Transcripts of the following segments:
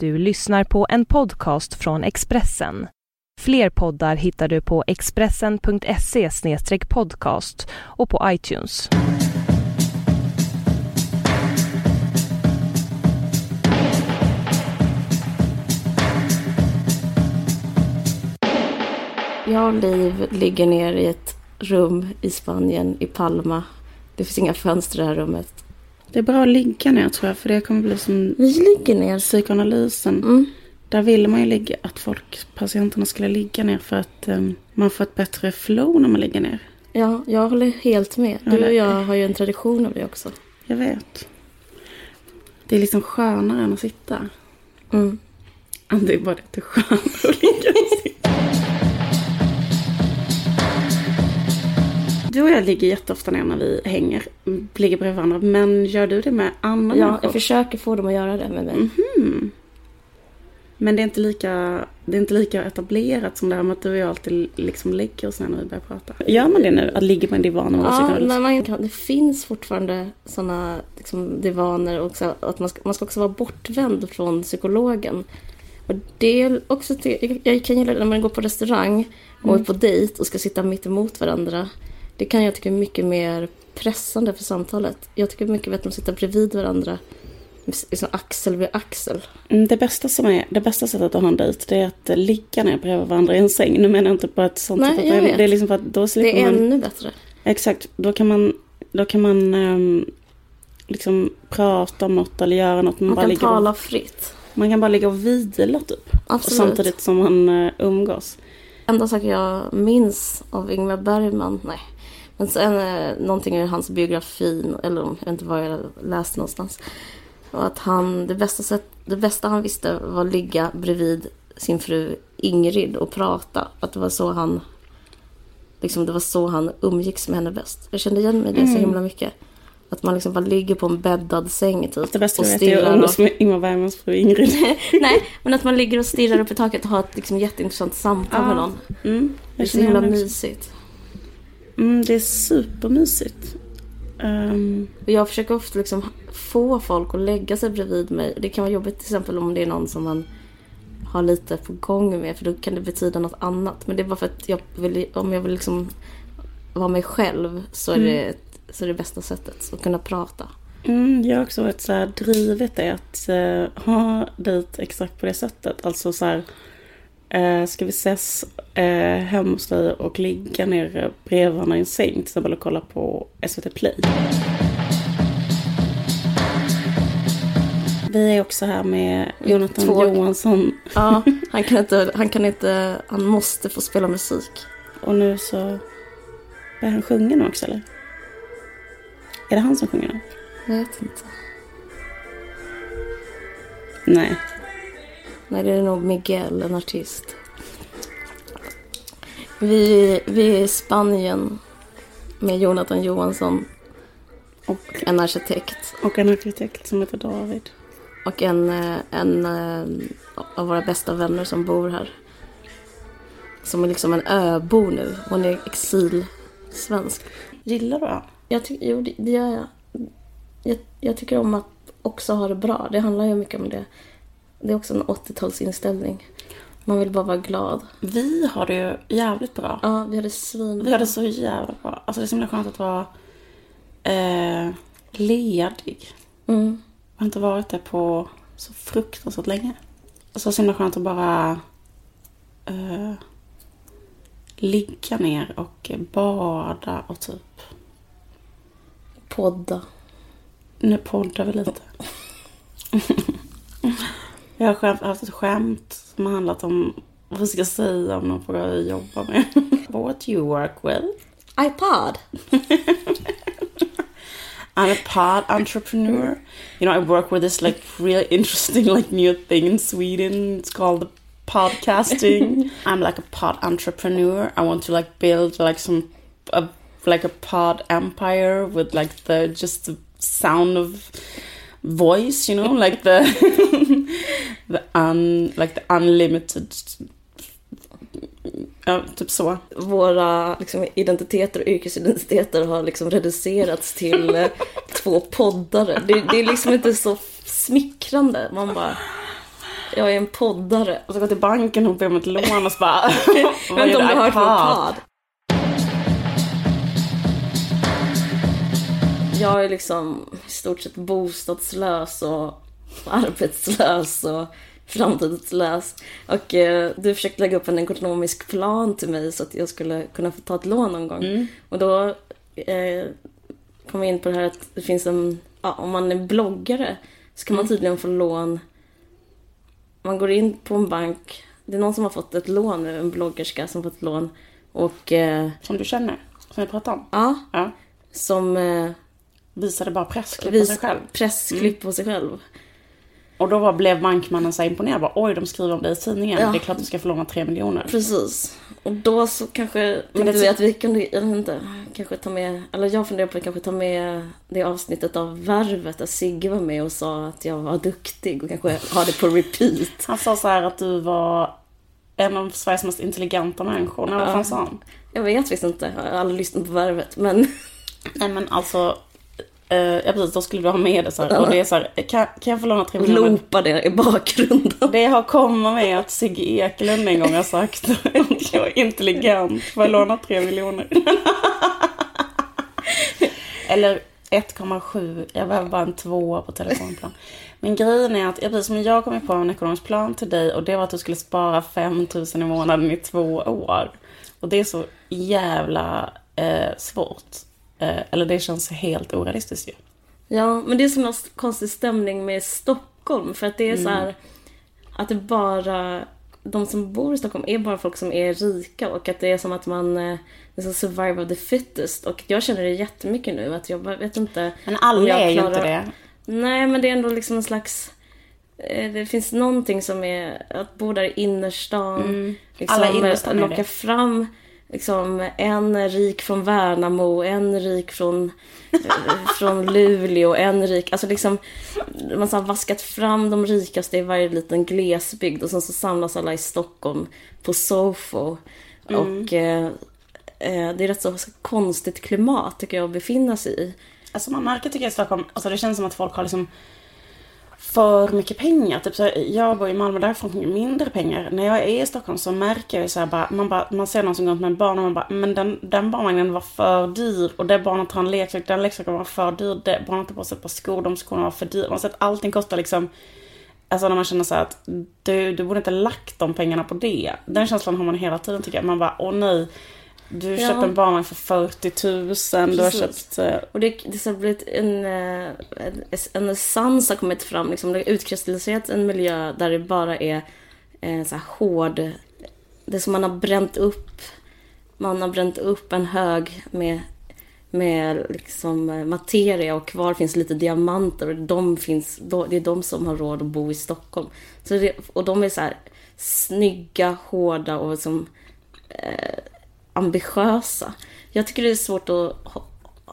Du lyssnar på en podcast från Expressen. Fler poddar hittar du på expressen.se podcast och på iTunes. Jag och Liv ligger ner i ett rum i Spanien, i Palma. Det finns inga fönster i det här rummet. Det är bra att ligga ner tror jag, för det kommer bli som Vi ligger ner. psykoanalysen. Mm. Där vill man ju ligga, att folk, patienterna skulle ligga ner för att um, man får ett bättre flow när man ligger ner. Ja, jag håller helt med. Du och jag har ju en tradition av det också. Jag vet. Det är liksom skönare än att sitta. Mm. Det är bara det att det är skönare att ligga och sitta. Du och jag ligger jätteofta ner när vi hänger, ligger bredvid varandra. Men gör du det med andra Ja, människor? jag försöker få dem att göra det med mig. Mhm. Men det är, inte lika, det är inte lika etablerat som det här med att du och jag alltid liksom lägger oss ner när vi börjar prata. Gör man det nu? Att ligga på en divan och Ja, man kan, det finns fortfarande sådana liksom, divaner och så, att man ska, man ska också vara bortvänd från psykologen. Och det är också till, jag, kan gilla det när man går på restaurang och är på dejt och ska sitta mitt emot varandra. Det kan jag tycka är mycket mer pressande för samtalet. Jag tycker mycket bättre om att sitta bredvid varandra. Liksom axel vid axel. Mm, Det bästa, som är, det bästa sättet att ha en dejt det är att ligga ner bredvid varandra i en säng. Nu menar jag inte på ett sånt Nej, sätt. jag utan vet. Det är liksom för att då Det är man... ännu bättre. Exakt, då kan man, då kan man ehm, liksom prata om något eller göra något. Man bara kan tala och, fritt. man kan bara ligga och vila typ. Absolut. Samtidigt som man uh, umgås. enda sak jag minns av Ingmar Bergman, nej. Men sen eh, någonting i hans biografi, eller jag vet inte var jag läste någonstans. Och att han, det bästa, sätt, det bästa han visste var att ligga bredvid sin fru Ingrid och prata. Att det var så han, liksom det var så han umgicks med henne bäst. Jag kände igen mig i det så himla mycket. Att man liksom bara ligger på en bäddad säng typ. Det bästa och jag vet är att stirrar umgås med Ingmar Bergmans fru Ingrid. Nej, men att man ligger och stirrar upp i taket och har ett liksom jätteintressant samtal med någon. Mm, Det är så himla mysigt. Mm, det är supermysigt. Um, jag försöker ofta liksom få folk att lägga sig bredvid mig. Det kan vara jobbigt till exempel om det är någon som man har lite på gång med för då kan det betyda något annat. Men det är bara för att jag vill, om jag vill liksom vara mig själv så är, det, så är det bästa sättet att kunna prata. mm, jag har också varit så här drivet i att eh, ha dejt exakt på det sättet. Alltså så här, eh, ska vi ses uh, hemma hos dig och ligga ner bredvid varandra i en säng till exempel och kolla på SVT Play. Vi är också här med Jonathan Två- Johansson. Ja, han kan inte, han kan inte, han måste få spela musik. Och nu så börjar han sjunga nu också eller? Är det han som sjunger nu? Jag vet inte. Nej. Nej, det är nog Miguel, en artist. Vi, vi är i Spanien med Jonathan Johansson Och, en arkitekt och en arkitekt som heter David. och en, eh, en eh, av våra bästa vänner som bor här. Som är liksom en öbo nu. Hon är exilsvensk. Gillar du han? Jag ty- jo, det det gör jag. jag. Jag tycker om att också ha det bra. Det handlar ju mycket om det. Det är också en 80-talsinställning. Man vill bara vara glad. Vi har det ju jävligt bra. Ja, vi hade svin. Vi har det så jävla bra. Alltså det är så himla skönt att vara eh, ledig. Mm. Jag har inte varit det på så fruktansvärt länge. Alltså det så himla skönt att bara eh, ligga ner och bada och typ Podda. Nu poddar vi lite. Jag har skämt, haft ett skämt som har handlat om vad vi ska säga om någon frågar vad vi jobbar med. What do you work with? iPod. I'm a pod entrepreneur. You know, I work with this like really interesting like new thing in Sweden. It's called the podcasting. I'm like a pod entrepreneur. I want to like build like some a, like a pod empire with like the just the sound of voice, you know, like the the un like the unlimited Ja, typ så. Våra liksom, identiteter och yrkesidentiteter har liksom reducerats till eh, två poddare. Det, det är liksom inte så smickrande. Man bara... jag är en poddare. Och så gå till banken och be om ett lån och så bara... Jag inte om du har hört vår podd. Jag är liksom i stort sett bostadslös och arbetslös och framtidslös. Och eh, du försökte lägga upp en ekonomisk plan till mig så att jag skulle kunna få ta ett lån någon gång. Mm. Och då eh, kom vi in på det här att det finns en, ja, om man är bloggare så kan man Mm. tydligen få lån. Man går in på en bank, det är någon som har fått ett lån nu, en bloggerska som fått ett lån. Och eh, Som du känner, som vi pratade om. ja, Ja. som eh, Visade bara pressklipp på vis, sig själv. pressklipp på sig själv. Och då var, blev bankmannen så imponerad. Bara, Oj, de skriver om dig i tidningen. Ja. Det är klart du ska få låna tre miljoner. Precis. Och då så kanske tänkte det- vi att vi kunde, jag vet inte, kanske ta med, eller jag funderar på att kanske ta med det avsnittet av Värvet där Sigge var med och sa att jag var duktig och kanske ha det på repeat. Han sa så här att du var en av Sveriges mest intelligenta människor. Nej, vad fan sa han? Jag vet visst inte, jag har aldrig lyssnat på Värvet, men Nej men alltså, eh, ja precis, då skulle du ha med det så här. Och det är så här, kan, kan jag få låna tre miljoner? loopa det i bakgrunden. Det har kommit med att Sigge Eklund en gång har sagt att jag är intelligent. Får jag låna tre miljoner? Eller 1,7. Jag behöver bara en tvåa på telefonplan. Men grejen är att jag, precis som jag kom på en ekonomisk plan till dig och det var att du skulle spara 5 000 i månaden i två år. Och det är så jävla eh, svårt. Eh, eller det känns helt orealistiskt ju. Ja, men det är som någon konstig stämning med Stockholm. För att det är så här att det bara, de som bor i Stockholm är bara folk som är rika och att det är som att man, eh, det är som survive of the fittest. Och jag känner det jättemycket nu att jag vet inte. Men alla är ju inte det. Nej, men det är ändå liksom en slags eh, det finns någonting som är att bo där i innerstan. Liksom, Alla innerstan är locka det. fram liksom, en rik från Värnamo, en rik från, eh, från Luleå, en rik... Alltså liksom, man har vaskat fram de rikaste i varje liten glesbygd och sen så samlas alla i Stockholm på Sofo. Och eh, eh, det är rätt så konstigt klimat tycker jag att befinna sig i. Alltså man märker tycker jag i Stockholm, alltså det känns som att folk har liksom för mycket pengar. Typ så här, jag bor i Malmö, där får man mindre pengar. När jag är i Stockholm så märker jag så här bara, man, bara, man ser någon som går runt med en barn och man bara, men den, den barnvagnen var för dyr. Och det barnet har en leksak, den leksaken var för dyr. Det barnet har på sig ett par skor, de skorna var för dyra. Man ser att allting kostar liksom Alltså när man känner så här att du, du borde inte lagt de pengarna på det. Den känslan har man hela tiden tycker jag. Man bara, åh nej. Du Ja. köpte en barnvagn för 40 000. Du har Precis. köpt... eh, Och det, det har blivit en, eh, en, en essens har kommit fram. Liksom, det har utkristalliserats en miljö där det bara är eh, så här hård... Det är som man har bränt upp. Man har bränt upp en hög med, med liksom eh, materia och kvar finns lite diamanter. Och de finns, det är de som har råd att bo i Stockholm. Så det, och de är så här snygga, hårda och som ambitiösa. Jag tycker det är svårt att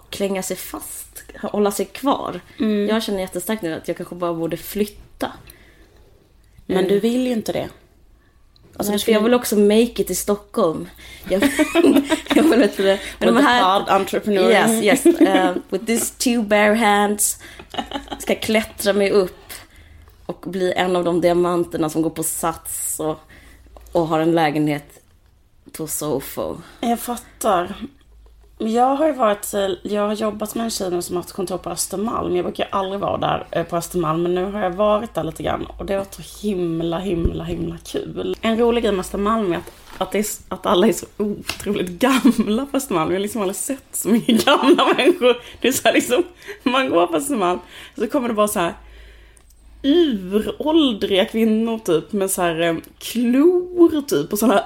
klänga sig fast, hålla sig kvar. Jag känner jättestarkt nu att jag kanske bara borde flytta. Men du vill ju inte det. Alltså, Nej, för jag vill också make it i Stockholm. Jag, jag vill vet det. Men With de här... pod entrepreneur. Yes, yes. Uh, with these two bare hands. Ska klättra mig upp och bli en av de diamanterna som går på Sats och, och har en lägenhet på Sofo. Jag fattar. Jag har ju varit, jag har jobbat med en tjej nu som har haft kontor på Östermalm. Jag brukar ju aldrig vara där eh, på Östermalm, men nu har jag varit där lite grann. Och det har varit så himla, himla, himla kul. En rolig grej med Östermalm är att, att, det är, att alla är så otroligt gamla på Östermalm. Jag har liksom aldrig sett så mycket gamla människor. Det är så här liksom, man går på Östermalm, så kommer det bara så här uråldriga kvinnor typ med så här eh, klor typ och sådana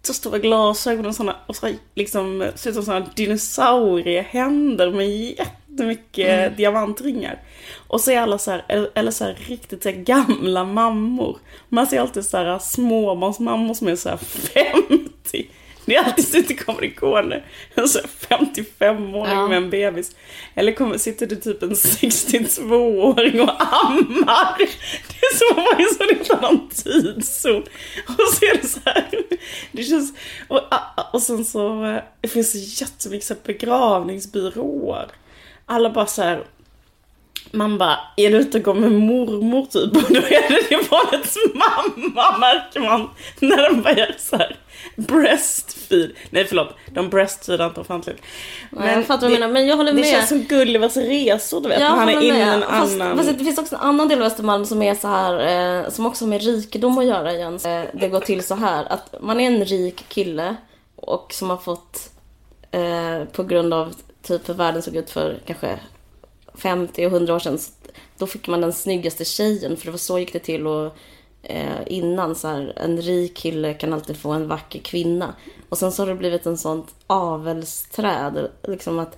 jättestora glasögon och sådana och så liksom ser ut som sådana dinosauriehänder med jättemycket diamantringar. Och så är alla så här, eller, eller så här riktigt så här gamla mammor. Man ser alltid så här småbarnsmammor som är så här 50. Det är alltid så att det kommer igående en så här 55-åring Ja. med en bebis. Eller kommer, sitter det typ en 62-åring och ammar. Det är som att man är så inte någon tidszon. Och så är det så här. Det känns, och, och sen så eh, det finns det jättemycket begravningsbyråer. Alla bara så här man bara, är du ute och går med mormor typ? Och då är det det barnets mamma märker man när den börjar så här breastfeed. Nej förlåt, de breastfeedar inte offentligt. Nej, jag fattar vad du menar, men jag håller det med. känns som Gullivers resor du vet, Jag han är inne i en fast, annan... Fast det finns också en annan del av Östermalm som är så här, eh, som också har med rikedom att göra igen. Eh, det går till så här att man är en rik kille och som har fått eh, på grund av typ hur världen såg ut för kanske 50 och 100 år sedan. Då fick man den snyggaste tjejen för det var så gick det till och eh, innan så här, en rik kille kan alltid få en vacker kvinna. Och sen så har det blivit en sånt avelsträd, liksom att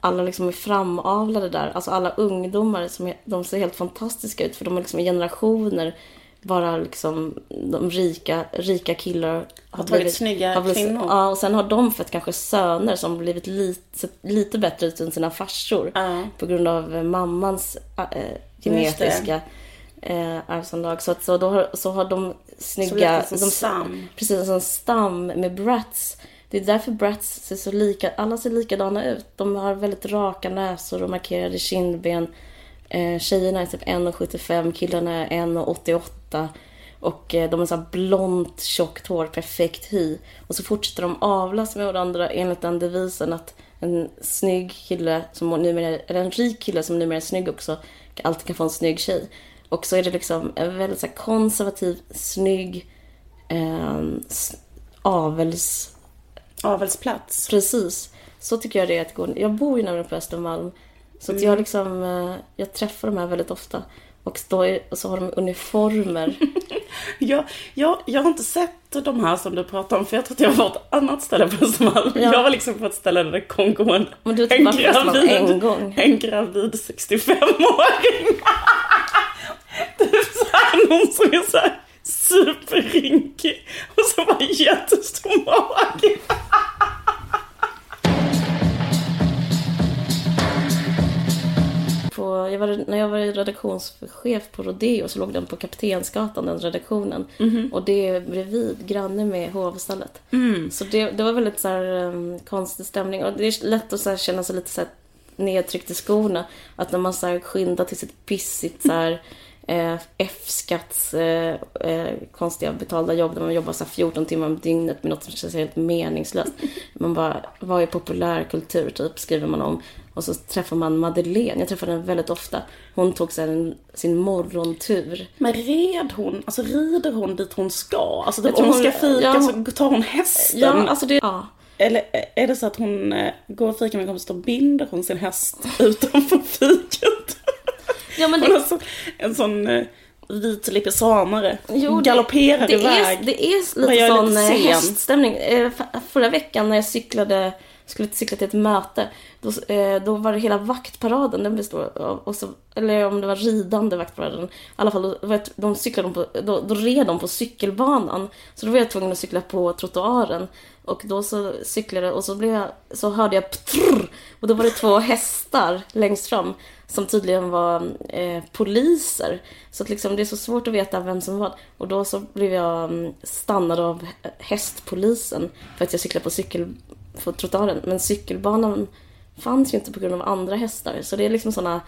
alla liksom är framavlade där. Alltså alla ungdomar, som de ser helt fantastiska ut för de är liksom generationer bara liksom de rika, rika killar Har tagit snygga kvinnor. Ja, och sen har de fått kanske söner som har blivit lite, lite bättre ut än sina farsor. Ja. På grund av mammans äh, genetiska äh, arvsanlag. Så, att, så, då har, så har de snygga... som de, Sam. Precis, som stam med brats. Det är därför brats ser så lika, alla ser likadana ut. De har väldigt raka näsor och markerade kindben. Eh, tjejerna är typ 1,75, killarna är 1,88. Och eh, de har så blont, tjockt hår, perfekt hy. Och så fortsätter de avlas med varandra enligt den devisen att en snygg kille, som numera, eller en rik kille som numera är snygg också, alltid kan få en snygg tjej. Och så är det liksom en väldigt så här konservativ, snygg, eh, avels... Avelsplats. Precis. Så tycker jag det är att gå. Jag bor ju nämligen på Östermalm. Så att jag liksom, eh, jag träffar de här väldigt ofta. Och, då och så har de uniformer. Jag, jag, jag har inte sett de här som du pratar om för jag tror att jag var på ett annat ställe på Östermalm. Ja. Jag var liksom på ett ställe där det kom gående Men du på Östermalm en gång. en gravid 65-åring. Det är så här någon som är så här superrynkig och så var jättestor mage. På, jag var, när jag var redaktionschef på Rodeo så låg den på Kaptensgatan, den redaktionen. Och det är bredvid, granne med hovstallet. Så det, det var väldigt så här, um, konstig stämning. Och det är lätt att så här, känna sig lite så här, nedtryckt i skorna. Att när man så här, skyndar till sitt pissigt så här, F-skatts eh, eh, konstiga betalda jobb där man jobbar så här 14 timmar om dygnet med något som känns helt meningslöst. Man bara, vad är populärkultur typ, skriver man om. Och så träffar man Madeleine, jag träffar henne väldigt ofta. Hon tog sen sin morgontur. Men red hon, alltså rider hon dit hon ska? Alltså typ, om hon ska fika ja, så tar hon hästen? Ja, alltså det... Ja. Eller är det så att hon eh, går och fikar med kompisar och binder hon sin häst utanför fiket? Ja, men det, så, en sån eh, vit. Jo, det- galopperar det, iväg. är, det är lite sån lite eh, häststämning. Eh, Förra veckan när jag cyklade, skulle cykla till ett möte, då, då var det hela vaktparaden, den består av, och så, eller om det var ridande vaktparaden, i alla fall, då, de cyklade de på, då, då red de på cykelbanan. Så då var jag tvungen att cykla på trottoaren. Och då så cyklade jag och så, blev jag, så hörde jag ptrr, och då var det två hästar längst fram som tydligen var eh, poliser. Så att liksom, det är så svårt att veta vem som var. Och då så blev jag mm, stannad av hästpolisen för att jag cyklade på cykel på trottoaren. Men cykelbanan fanns ju inte på grund av andra hästar. Så det är liksom sådana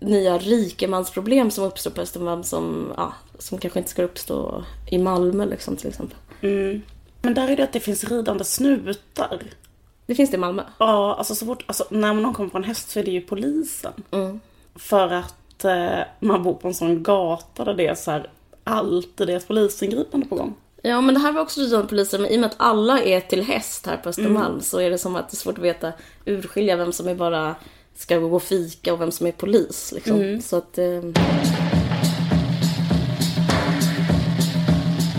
nya rikemansproblem som uppstår på Östermalm som, ja, som kanske inte ska uppstå i Malmö liksom, till exempel. Mm. Men där är det att det finns ridande snutar. Det finns det i Malmö. Ja, alltså så fort, alltså när någon kommer på en häst så är det ju polisen. Mm. För att eh, man bor på en sån gata där det är så här alltid är ett polisingripande på gång. Ja, men det här var också ridande poliser, men i och med att alla är till häst här på Östermalm så är det som att det är svårt att veta, urskilja vem som är bara ska gå och fika och vem som är polis. Liksom. Så att... Eh,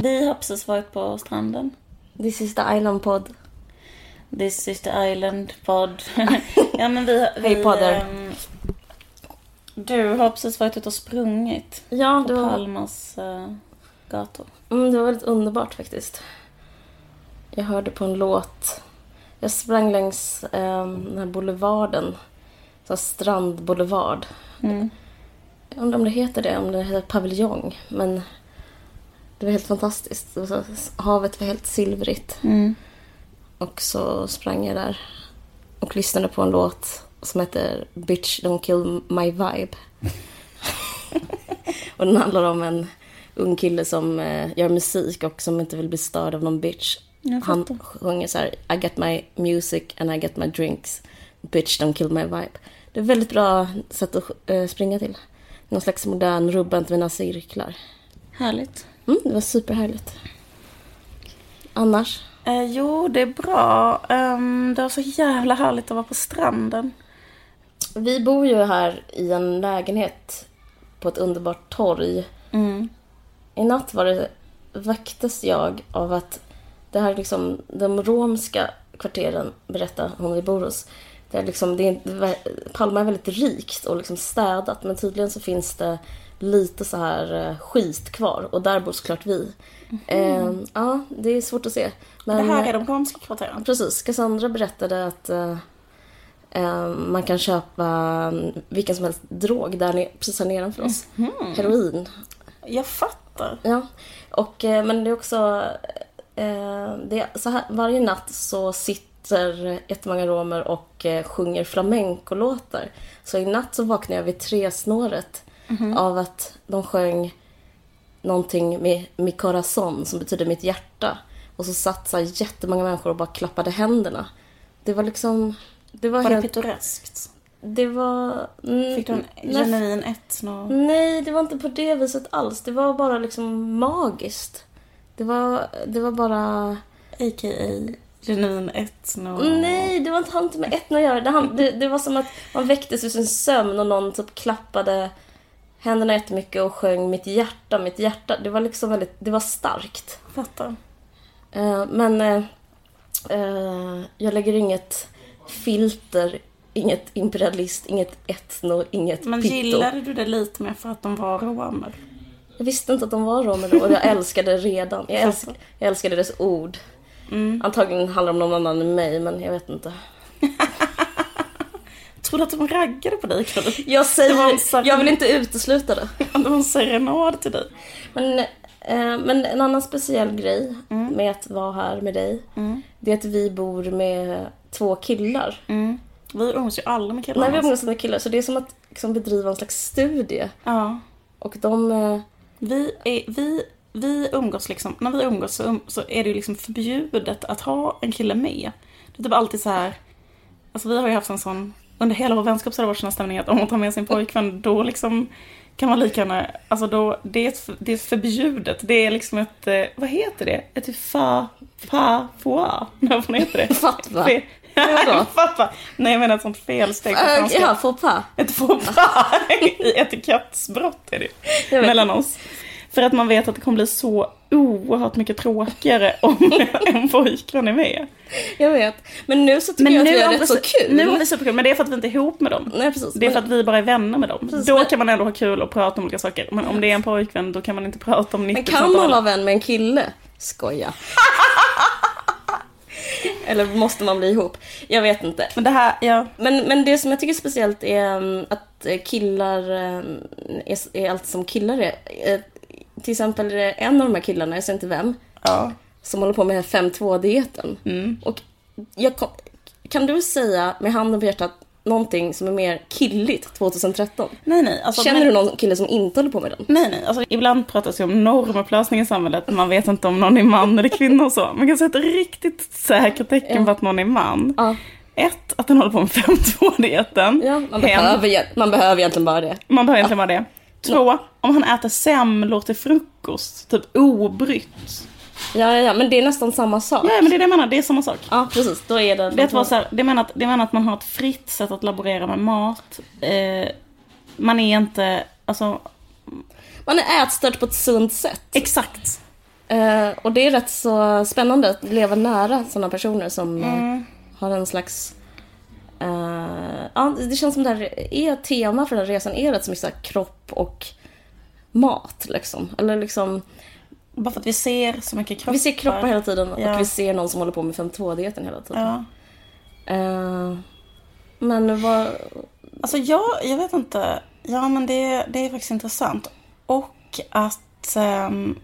Vi har precis varit på stranden. This is the island pod. This is the island pod. ja men vi, vi Hej, poddar. ehm, du har precis varit ute och sprungit Ja, på det var, Palmas eh, gator. mm, det var väldigt underbart faktiskt. Jag hörde på en låt. Jag sprang längs eh, den här boulevarden. Så strandboulevard. Mm. Jag undrar om det heter det, om det heter paviljong. Men det var helt fantastiskt. Det var så, havet var helt silvrigt. Mm. Och så sprang jag där och lyssnade på en låt som heter Bitch Don't Kill My Vibe. och den handlar om en ung kille som eh, gör musik och som inte vill bli störd av någon bitch. Han sjunger så här I get my music and I get my drinks. Bitch don't kill my vibe. Det är ett väldigt bra sätt att eh, springa till. Någon slags modern rubba inte mina cirklar. Härligt. Mm, det var superhärligt. Annars? Eh, jo, det är bra. Um, det var så jävla härligt att vara på stranden. Vi bor ju här i en lägenhet på ett underbart torg. Mm. I natt var det, väcktes jag av att det här liksom, de romska kvarteren, berättar hon vi bor hos. Det är liksom, det är, Palma är väldigt rikt och liksom städat men tydligen så finns det lite så här eh, skit kvar och där bor såklart vi. Eh, ja, det är svårt att se. Men, det här är de romska kvarteren. Precis. Cassandra berättade att eh, eh, man kan köpa mm, vilken som helst drog där precis här nedanför oss. Heroin. Jag fattar. Ja. Och, eh, men det är också... Eh, det är så här, varje natt så sitter jättemånga romer och eh, sjunger flamencolåtar. Så i natt så vaknade jag vid tresnåret av att de sjöng någonting med mi corazon som betyder mitt hjärta. Och så satt så här jättemånga människor och bara klappade händerna. Det var liksom... Det var, Var det helt... pittoreskt? Det var... Fick du en nej, genuin etsno? Nej, det var inte på det viset alls. Det var bara liksom magiskt. Det var, det var bara... A.k.a. genuin etsno? Nej, det var inte, hade inte med etno att göra. Det, det, det var som att man väcktes ur sin sömn och någon typ klappade händerna jättemycket och sjöng mitt hjärta, mitt hjärta. Det var liksom väldigt, det var starkt. Fattar. Eh, men eh, eh, jag lägger inget filter, inget imperialist, inget etno, inget Men pitto. gillade du det lite mer för att de var romer? Jag visste inte att de var romer då och jag älskade redan. Jag, älsk, jag älskade deras ord. Mm. Antagligen handlar det om någon annan än mig, men jag vet inte. Tror du att de raggade på dig Karin? Jag säger, sak- jag vill inte utesluta det. Det var en serenad till dig. Men, eh, men en annan speciell grej med att vara här med dig, Mm. det är att vi bor med två killar. Mm. Vi umgås ju aldrig med killar. Nej, vi umgås med killar, så det är som att liksom, bedriva en slags studie. Ja. Och de... Eh, Vi, är, vi, vi umgås liksom, när vi umgås så, um, så är det ju liksom förbjudet att ha en kille med. Det är typ alltid så här, alltså vi har ju haft en sån, under hela vår vänskap så har det varit sån här stämning att om man tar med sin pojkvän då liksom kan man lika gärna, alltså då, det är, ett, det är förbjudet. Det är liksom ett, eh, vad heter det? Ett fa, fa, foa? Nej, vad heter det? Vadå? Fatwa. Nej, jag menar ett sånt felsteg på franska. ja, faux pas. Ett faux pas etikettsbrott är det ju. Mellan oss. För att man vet att det kommer bli så oerhört mycket tråkigare om en pojkvän är med. Jag vet. Men nu så tycker jag att vi har rätt så kul. Nu har vi superkul, men det är för att vi inte är ihop med dem. Nej, precis. Det är för att vi bara är vänner med dem. Precis, då men- kan man ändå ha kul och prata om olika saker. Men om det är en pojkvän, då kan man inte prata om 90% Men kan man vara vän med en kille? Skoja. Eller måste man bli ihop? Jag vet inte. Men det här, ja. Men, men det som jag tycker är speciellt är um, att eh, killar um, är, är allt som killar är. Till exempel är det en av de här killarna, jag säger inte vem, ja. som håller på med 5-2-dieten. Mm. Och jag kom, kan du säga med handen på hjärtat någonting som är mer killigt 2013? Nej, nej. Alltså, Känner men- du någon kille som inte håller på med den? Nej, nej. Alltså, ibland pratas det om normupplösning i samhället. Man vet inte om någon är man eller kvinna och så. Man kan sätta riktigt säkert tecken Ja. på att någon är man. Ja, Ett, att den håller på med 5-2-dieten. ja man, behöver, man behöver egentligen bara det. Man behöver egentligen bara det. Två, om han äter semlor till frukost, typ obrytt. Ja, ja, ja, men det är nästan samma sak. Ja, men det är det jag menar, det är samma sak. Ja, precis. Då är det... Det, vara så här, det, menar att, det menar att man har ett fritt sätt att laborera med mat. Eh, man är inte, alltså, Man är ätstörd på ett sunt sätt. exakt. Eh, och det är rätt så spännande att leva nära sådana personer som eh, Mm. har en slags... eh, ja, det känns som det här är tema för den här resan är rätt så mycket så här kropp och mat liksom. Eller liksom, Bara för att vi ser så mycket kroppar. vi ser kroppar hela tiden Ja. och vi ser någon som håller på med 5.2-dieten hela tiden. Ja. Eh, men vad... Alltså jag, jag vet inte. Ja men det, det är faktiskt intressant. Och att... ehm,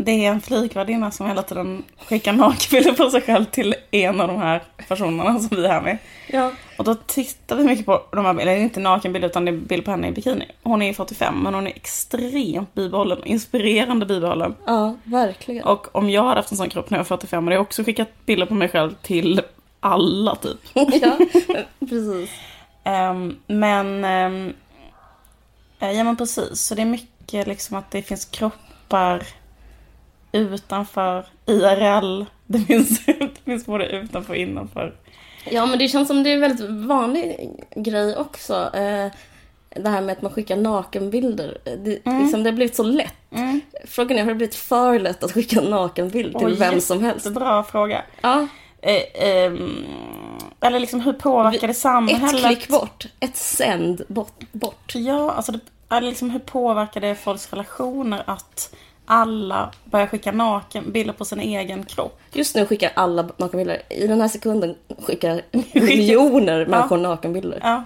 det är en flygvärdinna som hela tiden skickar nakenbilder på sig själv till en av de här personerna som vi är här med. Ja. Och då tittar vi mycket på de här bilderna, det är inte nakenbilder utan det är bild på henne i bikini. Hon är 45 men hon är extremt bibehållen, inspirerande bibehållen. Ja, verkligen. Och om jag hade haft en sån kropp när jag var 45 hade jag också skickat bilder på mig själv till alla typ. ja, precis. Ehm, men, um, ja men precis, så det är mycket liksom att det finns kroppar utanför IRL. Det finns, det finns både utanför och innanför. Ja, men det känns som det är en väldigt vanlig grej också. Eh, det här med att man skickar nakenbilder. Det, Mm. liksom, det har blivit så lätt. Frågan är, har det blivit för lätt att skicka en nakenbild till Oj, vem som helst? Jättebra fråga. Ja, Eh, ehm, eller liksom hur påverkar det ett samhället? klick bort. Ett sänd bort. bort. Ja, alltså det, eller liksom hur påverkar det folks relationer att alla börjar skicka naken bilder på sin egen kropp? Just nu skickar alla nakenbilder. I den här sekunden skickar miljoner människor nakenbilder. Ja.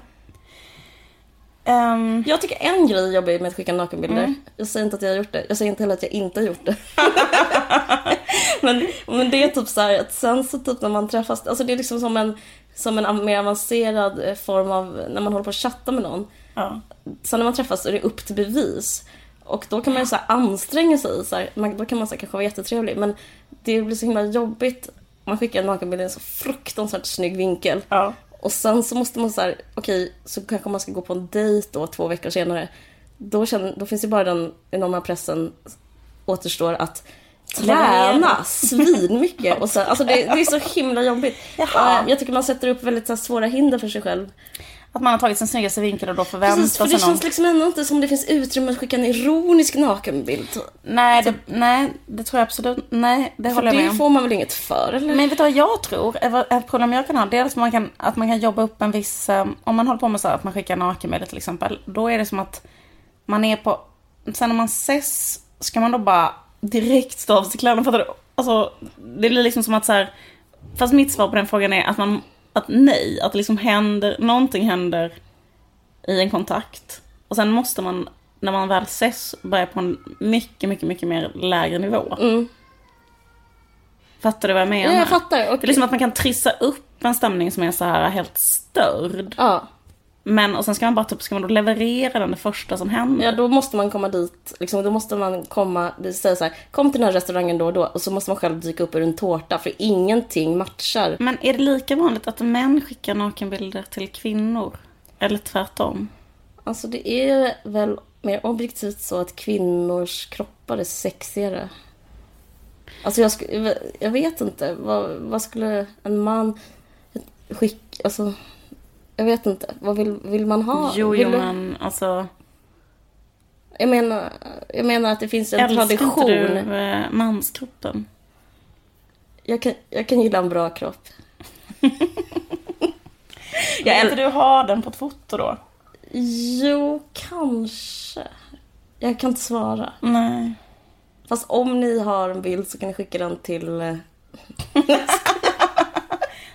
Ehm, Jag tycker en grej är jobbig med att skicka nakenbilder. Mm. Jag säger inte att jag har gjort det. Jag säger inte heller att jag inte har gjort det. men, men det är typ så här att sen så typ när man träffas, alltså det är liksom som en, som en mer avancerad form av när man håller på att chatta med någon. ja. Sen när man träffas så är det upp till bevis. Och då kan man ju så anstränga sig. Så här, man, då kan man så här kanske vara jättetrevlig. Men det blir så himla jobbigt. Man skickar en nakenbild i en så fruktansvärt snygg vinkel. Ja. Och sen så måste man så här, okej, så kanske man ska gå på en dejt då två veckor senare. Då, känner, då finns ju bara den enorma pressen återstår att träna svinmycket. Och så, alltså det, det är så himla jobbigt. Jaha. Eh, Jag tycker man sätter upp väldigt så svåra hinder för sig själv. Att man har tagit sin snyggaste vinkel och då förväntar Precis, för sig det känns liksom ändå inte som det finns utrymme att skicka en ironisk nakenbild. Nej, det, nej, det tror jag absolut. Nej, det För håller jag med det om. får man väl inget för, eller? Men vet du vad jag tror? Ett problem jag kan ha, det är att man kan, att man kan jobba upp en viss... eh, Om man håller på med så här, att man skickar nakenbilder till exempel. Då är det som att man är på... Sen när man ses, ska man då bara direkt stå av sig kläderna? Fattar du? Alltså, det blir liksom som att så här... Fast mitt svar på den frågan är att man... Att nej, att det liksom händer, någonting händer i en kontakt. Och sen måste man, när man väl ses, börja på en mycket, mycket, mycket mer lägre nivå. Mm. Fattar du vad jag menar? Ja, jag fattar. Det är liksom att man kan trissa upp en stämning som är så här helt störd. Ja. Men och sen ska man bara typ, ska man då leverera den det första som händer? Ja, då måste man komma dit. Liksom, då måste man komma, säger så här, kom till den här restaurangen då och då. Och så måste man själv dyka upp ur en tårta. För ingenting matchar. Men är det lika vanligt att män skickar nakenbilder till kvinnor? Eller tvärtom? Alltså det är väl mer objektivt så att kvinnors kroppar är sexigare. Alltså jag, sk- jag vet inte. Vad, vad skulle en man skicka? Alltså, jag vet inte. Vad vill, vill man ha? Jo, vill jo du- men alltså. jag, menar, jag menar att det finns en Älskar inte tradition. du eh, manskroppen? Jag, kan, jag kan gilla en bra kropp. Jag inte du ha den på ett foto då? Jo, kanske. Jag kan inte svara. Nej. Fast om ni har en bild så kan ni skicka den till... eh,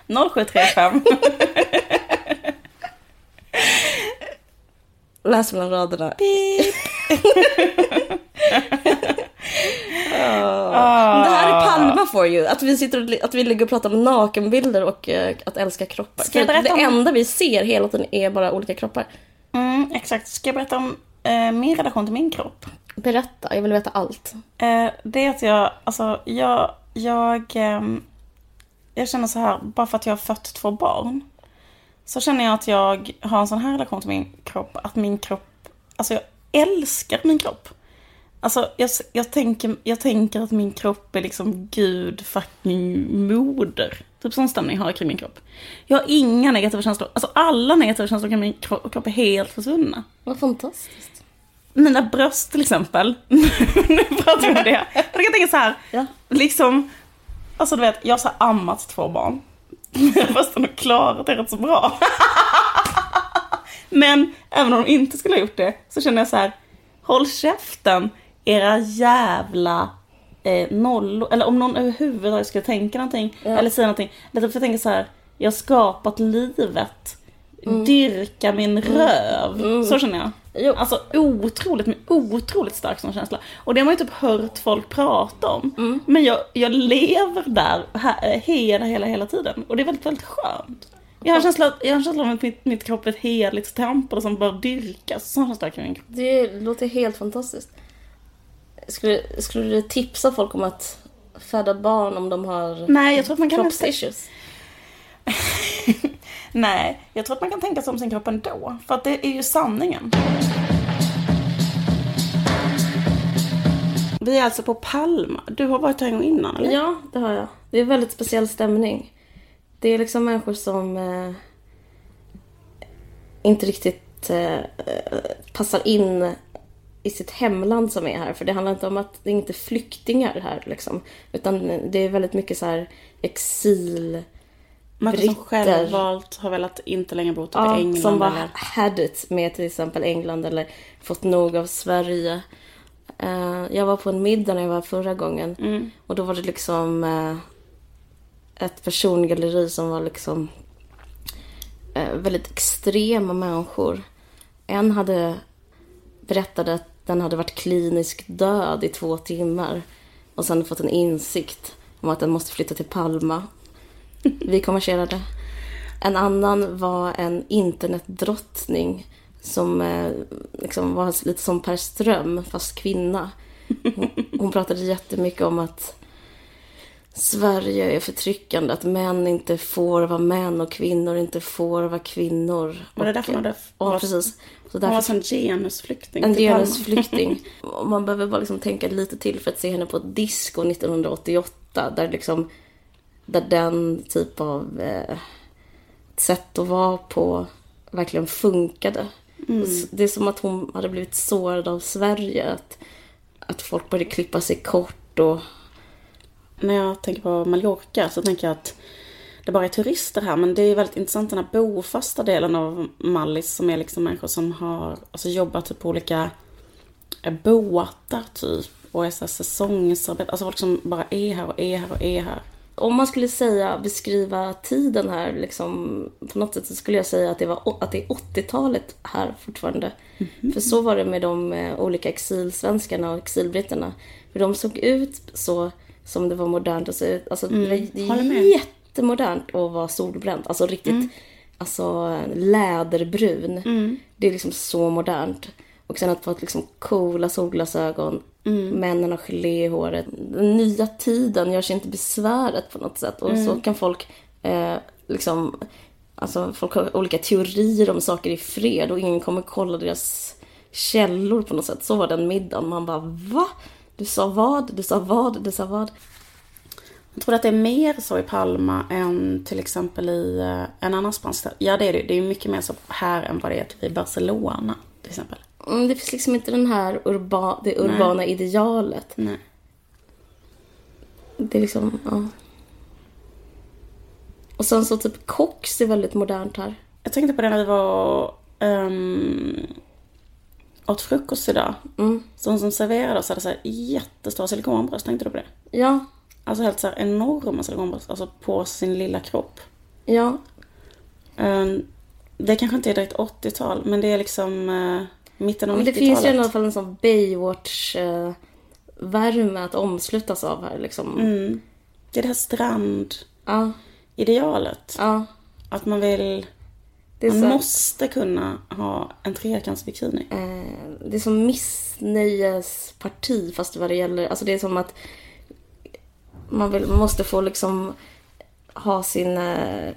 0735. Läs mellan raderna. Ah. Det här är Palma for you. Att vi, sitter och, att vi ligger och pratar om nakenbilder och eh, att älska kroppar. Ska jag det om- enda vi ser hela tiden är bara olika kroppar. Mm, exakt. Ska jag berätta om eh, min relation till min kropp? Berätta, jag vill veta allt. Eh, det är att jag, alltså jag, jag, ehm, jag känner så här, bara för att jag har fött två barn. Så känner jag att jag har en sån här relation till min kropp, att min kropp, alltså jag älskar min kropp. Alltså jag, jag, tänker, jag tänker att min kropp är liksom gud fucking moder. Typ sån stämning har jag kring min kropp. Jag har inga negativa känslor, alltså alla negativa känslor kring min kro- kropp är helt försvunna. Vad fantastiskt. Mina bröst till exempel. nu pratar vi om det. Jag kan tänka så här. Ja. Liksom, alltså du vet, jag har så ammat två barn. Fast de har klarat det rätt så bra. Men även om de inte skulle ha gjort det så känner jag så här. Håll käften, era jävla eh, nollor. Eller om någon överhuvudtaget skulle tänka någonting. Ja. Eller säga någonting. Eller typ jag tänker så här. Jag har skapat livet. Dyrka min röv. Så känner jag. Jo. Alltså otroligt, men otroligt stark sån känsla. Och det har man ju typ hört folk prata om. Mm. Men jag, jag lever där här, hela, hela, hela tiden. Och det är väldigt, väldigt skönt. Jag har känsla, jag har en känsla av att mitt, mitt kropp är ett heligt tempel som bör dyrkas. Sån känsla kring min kropp. Det låter helt fantastiskt. Skulle, skulle du tipsa folk om att föda barn om de har Nej, jag tror att man kan... kroppsissues? Nej, jag tror att man kan tänka sig om sin kropp ändå. För att det är ju sanningen. Vi är alltså på Palma. Du har varit här en gång innan, eller? Ja, det har jag. Det är en väldigt speciell stämning. Det är liksom människor som eh, inte riktigt eh, passar in i sitt hemland som är här. För det handlar inte om att det är inte flyktingar här liksom. Utan det är väldigt mycket så här exil... Människor som britter. självvalt har velat inte längre bo typ i Ja, England som bara eller... had it med till exempel England eller fått nog av Sverige. Eh, jag var på en middag när jag var förra gången Mm. och då var det liksom eh, ett persongalleri som var liksom eh, väldigt extrema människor. En hade berättade att den hade varit kliniskt död i två timmar och sen fått en insikt om att den måste flytta till Palma. Vi konverserade. En annan var en internetdrottning som eh, liksom var lite som Per Ström, fast kvinna. Hon, hon pratade jättemycket om att Sverige är förtryckande, att män inte får vara män och kvinnor inte får vara kvinnor. Var det därför man hade... Ja, precis. Så Hon var därför, som genusflykting en genusflykting. Man behöver bara liksom tänka lite till för att se henne på ett disco 1988. Där, liksom, där den typ av eh, sätt att vara på verkligen funkade. S- Det är som att hon hade blivit sårad av Sverige. Att, att folk började klippa sig kort och... När jag tänker på Mallorca så tänker jag att det bara är turister här. Men det är väldigt intressant den här bofasta delen av Mallis som är liksom människor som har alltså, jobbat typ på olika eh, båtar typ. Och är så säsongsarbete. Alltså folk som bara är här och är här och är här. Om man skulle säga, beskriva tiden här liksom, på något sätt så skulle jag säga att det, var, att det är 80-talet här fortfarande. För så var det med de eh, olika exilsvenskarna och exilbritterna. För de såg ut så som det var modernt att se ut. Alltså, det var håller med. jättemodernt att vara solbränd. Alltså riktigt alltså, läderbrun. Det är liksom så modernt. Och sen att få liksom coola solglasögon. Männen har gelé i håret. Den nya tiden gör sig inte besväret på något sätt. Och så kan folk eh, liksom... Alltså folk har olika teorier om saker i fred och ingen kommer kolla deras källor på något sätt. Så var den middagen. Man bara va? Du sa vad? Du sa vad? Du sa vad? Jag tror att det är mer så i Palma än till exempel i eh, en annan spansk stad. Ja det är det Det är mycket mer så här än vad det är typ i Barcelona till exempel. Mm, det finns liksom inte den här urba, det urbana idealet. Nej. Det är liksom, ja. Och sen så typ kox är väldigt modernt här. Jag tänkte på det när vi var um, åt frukost idag. Mm. Så som serverade oss hade så här jättestora silikonbröst. Tänkte du på det? Ja, Alltså helt så här enorma silikonbröst. Alltså på sin lilla kropp. ja. Ehm, det kanske inte är direkt 80-tal. Men det är liksom uh, mitten av Men det 90-talet. finns ju i alla fall en sån Baywatch-värme att omslutas av här liksom. Mm. Det är det här strandidealet. Ja, ja. Att man vill... Man så, måste kunna ha en trekantsbikini. eh, det är som missnöjesparti fast vad det gäller, alltså det är som att man vill, måste få liksom ha sin, eh,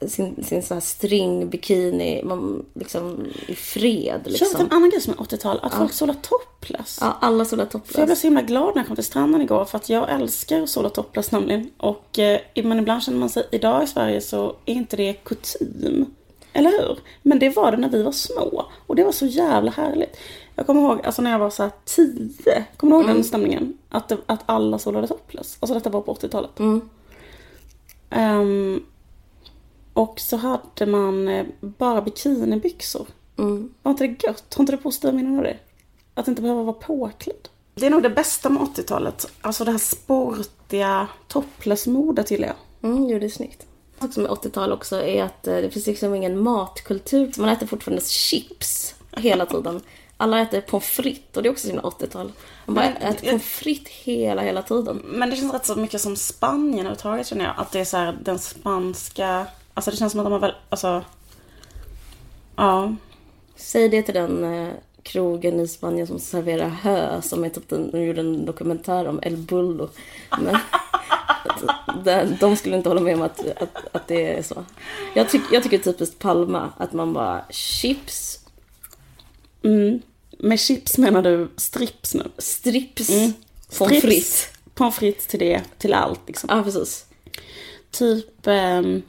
sin, sin så här stringbikini man, liksom, i fred. Liksom. Liksom. en annan grej som är 80-tal. Att folk solar topless. Ja, alla sådana För jag blev topless. så himla glad när jag kom till stranden igår för att jag älskar att sola topless nämligen. Och, eh, men ibland känner man sig, idag i Sverige så är inte det kutym. Eller hur? Men det var det när vi var små. Och det var så jävla härligt. Jag kommer ihåg, alltså när jag var så här tio, kommer du ihåg den stämningen? Att, det, att alla solade topless. Alltså detta var på 80-talet. Mm. Ehm, och så hade man eh, bara bikinibyxor. Mm. Var inte det gött? Har inte du positiva minnen av det? Att inte behöva vara påklädd. Det är nog det bästa med 80-talet. Alltså det här sportiga topless-modet gillar jag. Mm, jo, det är snyggt. En sak som är 80-tal också är att eh, det finns liksom ingen matkultur. Man äter fortfarande chips. hela tiden. Alla äter pommes frites och det är också så himla 80-tal. Man bara Men- äter pommes frites hela, hela tiden. Men det känns rätt så mycket som Spanien överhuvudtaget känner jag. Att det är så här den spanska... Alltså det känns som att de har väl... Alltså... Ja. Säg det till den eh, krogen i Spanien som serverar hö som är typ den, de gjorde en dokumentär om El Bullo. Men, att, de skulle inte hålla med om att, att, att det är så. Jag, tyck, jag tycker typiskt Palma att man bara chips, Mm. Med chips menar du strips nu? strips, Mm. pommes frites. Pommes frites till det, till allt liksom. Ja, precis. Typ... ehm,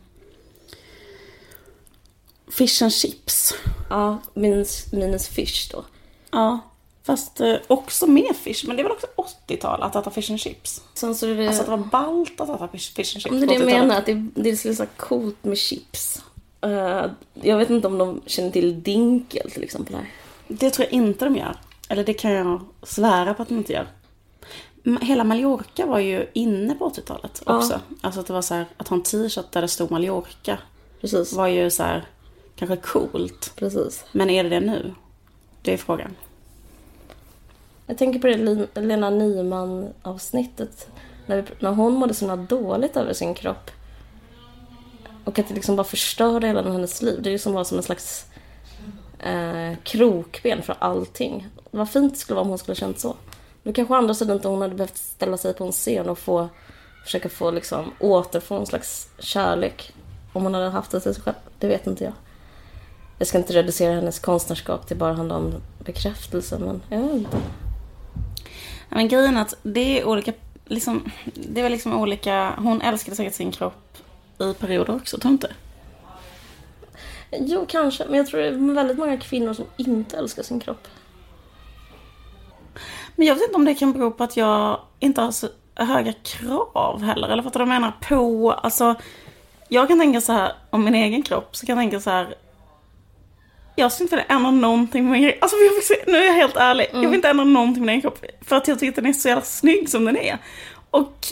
fish and chips. Ja, minus, minus fish då. Ja. Fast eh, också med fish. Men det är väl också 80-tal att äta fish and chips? Sen så det... Alltså att det var ballt att äta fish, fish and chips Men det är det jag 80-talet. menar, att det, det så här coolt med chips. Eh, jag vet inte om de känner till dinkel till exempel här. Det tror jag inte de gör. Eller det kan jag svära på att de inte gör. Hela Mallorca var ju inne på 80-talet Ja. också. Alltså att det var så här, att ha en t-shirt där det stod Mallorca Precis, var ju så här, kanske coolt. precis. Men är det det nu? Det är frågan. Jag tänker på det Lena Nyman avsnittet. När, vi, när hon mådde så himla dåligt över sin kropp. Och att det liksom bara förstörde hela hennes liv. Det är liksom var som en slags eh, krokben för allting. Var fint det skulle vara om hon skulle känt så. Men kanske å andra sidan inte hon hade behövt ställa sig på en scen och få försöka få liksom återfå en slags kärlek. Om hon hade haft det till sig själv. Det vet inte jag. Jag ska inte reducera hennes konstnärskap till bara handla om bekräftelse men jag vet inte. Ja, Men grejen är att det är olika, liksom, det är väl liksom olika, hon älskade säkert sin kropp i perioder också, tror du inte? Jo, kanske. Men jag tror det är väldigt många kvinnor som inte älskar sin kropp. Men jag vet inte om det kan bero på att jag inte har så höga krav heller. Eller fattar du vad jag menar? På, alltså. Jag kan tänka så här om min egen kropp. Så kan jag tänka så här. Jag skulle inte vilja ändra någonting med min egen Alltså nu är jag helt ärlig. Jag vill inte ändra någonting med min kropp. För att jag tycker att den är så jävla snygg som den är. Och,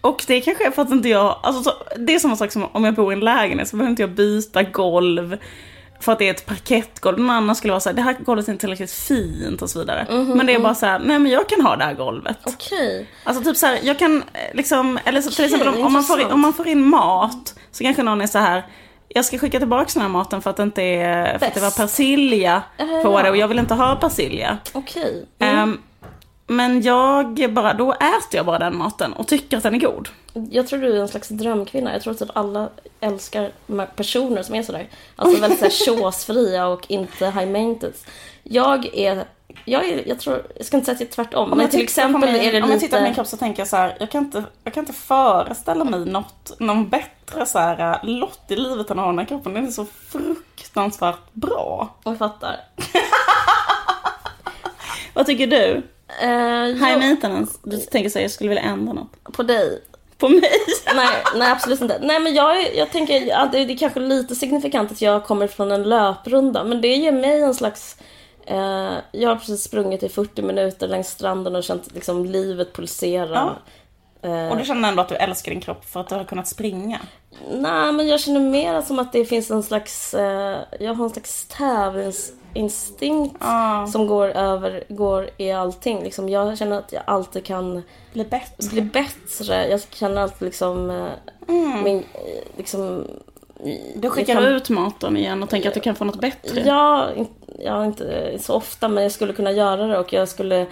och det kanske är för att inte jag, alltså så, det är samma sak som om jag bor i en lägenhet så behöver inte jag byta golv. För att det är ett parkettgolv. Någon annan skulle vara så här, det här golvet är inte tillräckligt fint och så vidare. men det är bara så här, nej men jag kan ha det här golvet. Okej. Alltså typ så här, jag kan eh, liksom, eller så, till Okej, exempel om, om, man får om man får in mat så kanske någon är så här. Jag ska skicka tillbaka den här maten för att det inte är, för att det var persilja Ja, på det och jag vill inte ha persilja. Okej. Mm. Ehm, men jag bara, då äter jag bara den maten och tycker att den är god. Jag tror du är en slags drömkvinna. Jag tror att typ alla älskar personer som är sådär. Alltså väldigt såhär chosefria och inte high maintenance. Jag är, jag är, jag tror, jag ska inte säga att jag är tvärtom. Om men till exempel min, är det Om jag tittar på min lite... kropp så tänker jag så här, jag kan inte, jag kan inte föreställa mig något, någon bättre så här, lott i livet än att ha den här kroppen. Den är så fruktansvärt bra. Jag fattar. Vad tycker du? Uh, High jag, maintenance? Du tänker så här, jag skulle vilja ändra något. på dig. På mig? Nej, nej absolut inte. Nej men jag, jag tänker att det är kanske lite signifikant att jag kommer från en löprunda. Men det ger mig en slags... Eh, jag har precis sprungit i 40 minuter längs stranden och känt liksom livet pulsera. Eh, Och du känner ändå att du älskar din kropp för att du har kunnat springa? Nej, men jag känner mer som att det finns en slags... Eh, jag har en slags tävlingsinstinkt Ja. som går över, går i allting. Liksom, jag känner att jag alltid kan Bli bättre. bli bättre. Jag känner alltid liksom... Eh, min, eh, liksom Du skickar jag kan- ut maten igen och tänker att du kan få något bättre? Ja, ja, inte så ofta men jag skulle kunna göra det och jag skulle...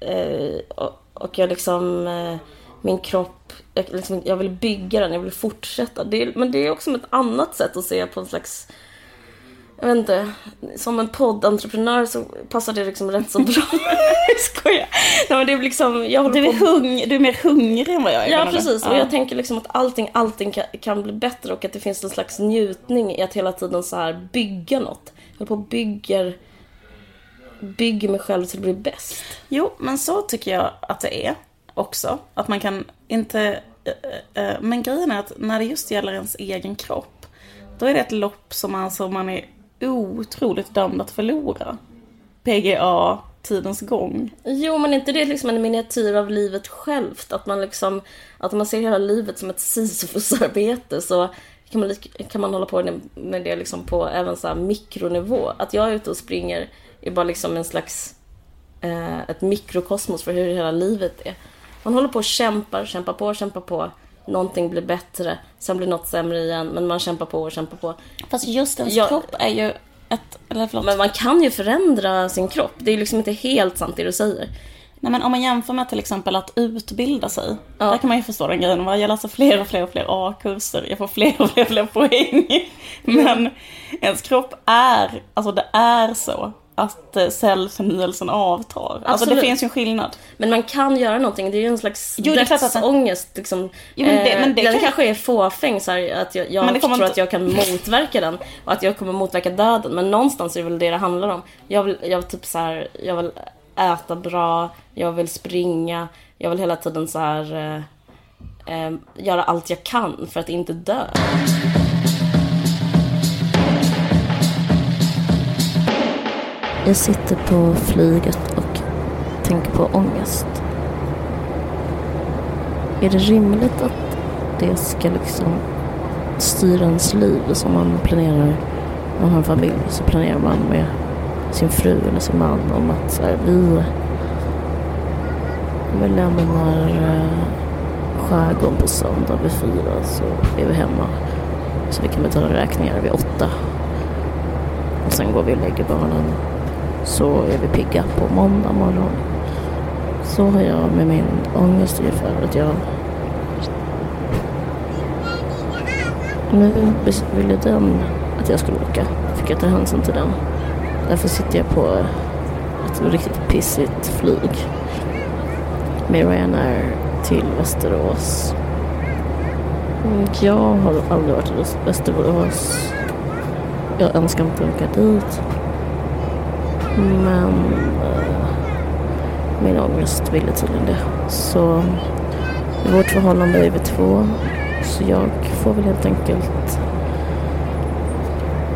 Eh, och, och jag liksom... Eh, min kropp, jag, liksom, jag vill bygga den, jag vill fortsätta. Det men det är också ett annat sätt att se på en slags... Jag vet inte, som en poddentreprenör så passar det liksom rätt så bra. Jag skojar. Nej, men det är liksom, jag Du är, på hung, du är mer hungrig än vad jag är. Ja precis, och Ja. jag tänker liksom att allting, allting kan, kan bli bättre och att det finns en slags njutning i att hela tiden så här bygga något. Jag håller på och bygger, bygger mig själv till att bli bäst. Jo, men så tycker jag att det är också. Att man kan inte... eh, eh, Men grejen är att när det just gäller ens egen kropp, då är det ett lopp som alltså man är otroligt dömd att förlora. PGA, tidens gång. Jo men inte det liksom en miniatyr av livet självt? Att man liksom, att man ser hela livet som ett sisyfosarbete så kan man, kan man hålla på med det liksom på även så mikronivå. Att jag är ute och springer är bara liksom en slags eh, ett mikrokosmos för hur hela livet är. Man håller på och kämpar, kämpar på, kämpar på. Någonting blir bättre, sen blir något sämre igen, men man kämpar på och kämpar på. Fast just ens jag, kropp är ju ett... Eller förlåt. Men man kan ju förändra sin kropp. Det är liksom inte helt sant det du säger. Nej men om man jämför med till exempel att utbilda sig. Ja. Där kan man ju förstå den grejen. Jag läser fler och fler och fler A-kurser. Jag får fler och fler och fler poäng. Men ens kropp är, alltså det är så att eh, cellförnyelsen avtar. Absolut. Alltså det finns ju en skillnad. Men man kan göra någonting. Det är ju en slags jo, dödsångest. Liksom. Jo, men det, men det den kan... kanske är fåfäng, så här, att jag, jag tror inte... att jag kan motverka den. Och att jag kommer motverka döden. Men någonstans är det väl det det handlar om. Jag vill, jag vill typ så här, jag vill äta bra, jag vill springa, jag vill hela tiden så här eh, eh, göra allt jag kan för att inte dö. Jag sitter på flyget och tänker på ångest. Är det rimligt att det ska liksom styra ens liv som man planerar? Om man har en familj så planerar man med sin fru eller sin man om att så här, vi, vi lämnar eh, skärgården på söndag vid fyra så är vi hemma. Så vi kan betala räkningar vid åtta. Och sen går vi och lägger barnen. Så är vi pigga på måndag morgon. Så har jag med min ångest ungefär att jag nu ville den att jag skulle åka. Fick jag ta hänsyn till den. Därför sitter jag på ett riktigt pissigt flyg med Ryanair till Västerås. Jag har aldrig varit i Västerås. Jag önskar inte åka dit. Men eh, min ångest ville tydligen det. Så i vårt förhållande är vi två. Så jag får väl helt enkelt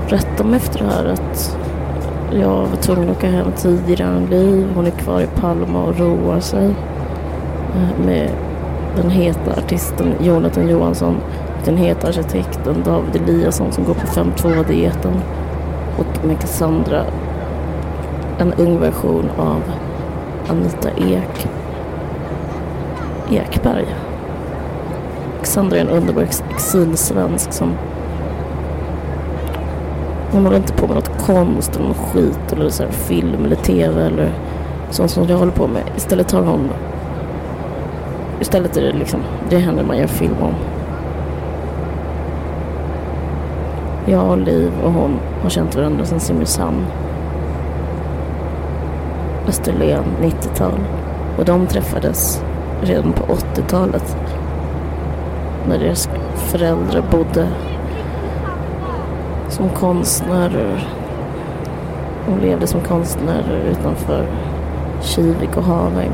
rätta mig efter det här att jag var tvungen att åka hem tidigare än Liv. Hon är kvar i Palma och roar sig eh, med den heta artisten Jonathan Johansson, den heta arkitekten David Eliasson som går på 5.2-dieten och med Cassandra, en ung version av Anita Ek Ekberg. Cassandra är en underbar exilsvensk som hon håller inte på med något konst eller något skit eller så film eller tv eller sånt som jag håller på med. Istället tar hon... Istället är det liksom, det är henne man gör film om. Jag och Liv och hon har känt varandra sedan Simrishamn. Österlen, 90-tal. Och de träffades redan på 80-talet. När deras föräldrar bodde som konstnärer. Hon levde som konstnärer utanför Kivik och Haväng.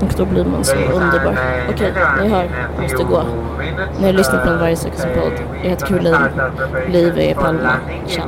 Och då blir man så underbar. Okej, ni hör, jag måste gå. Ni har lyssnat på en Varje söker sin podd. Jag heter Caroline. Liv är Palma. Tja.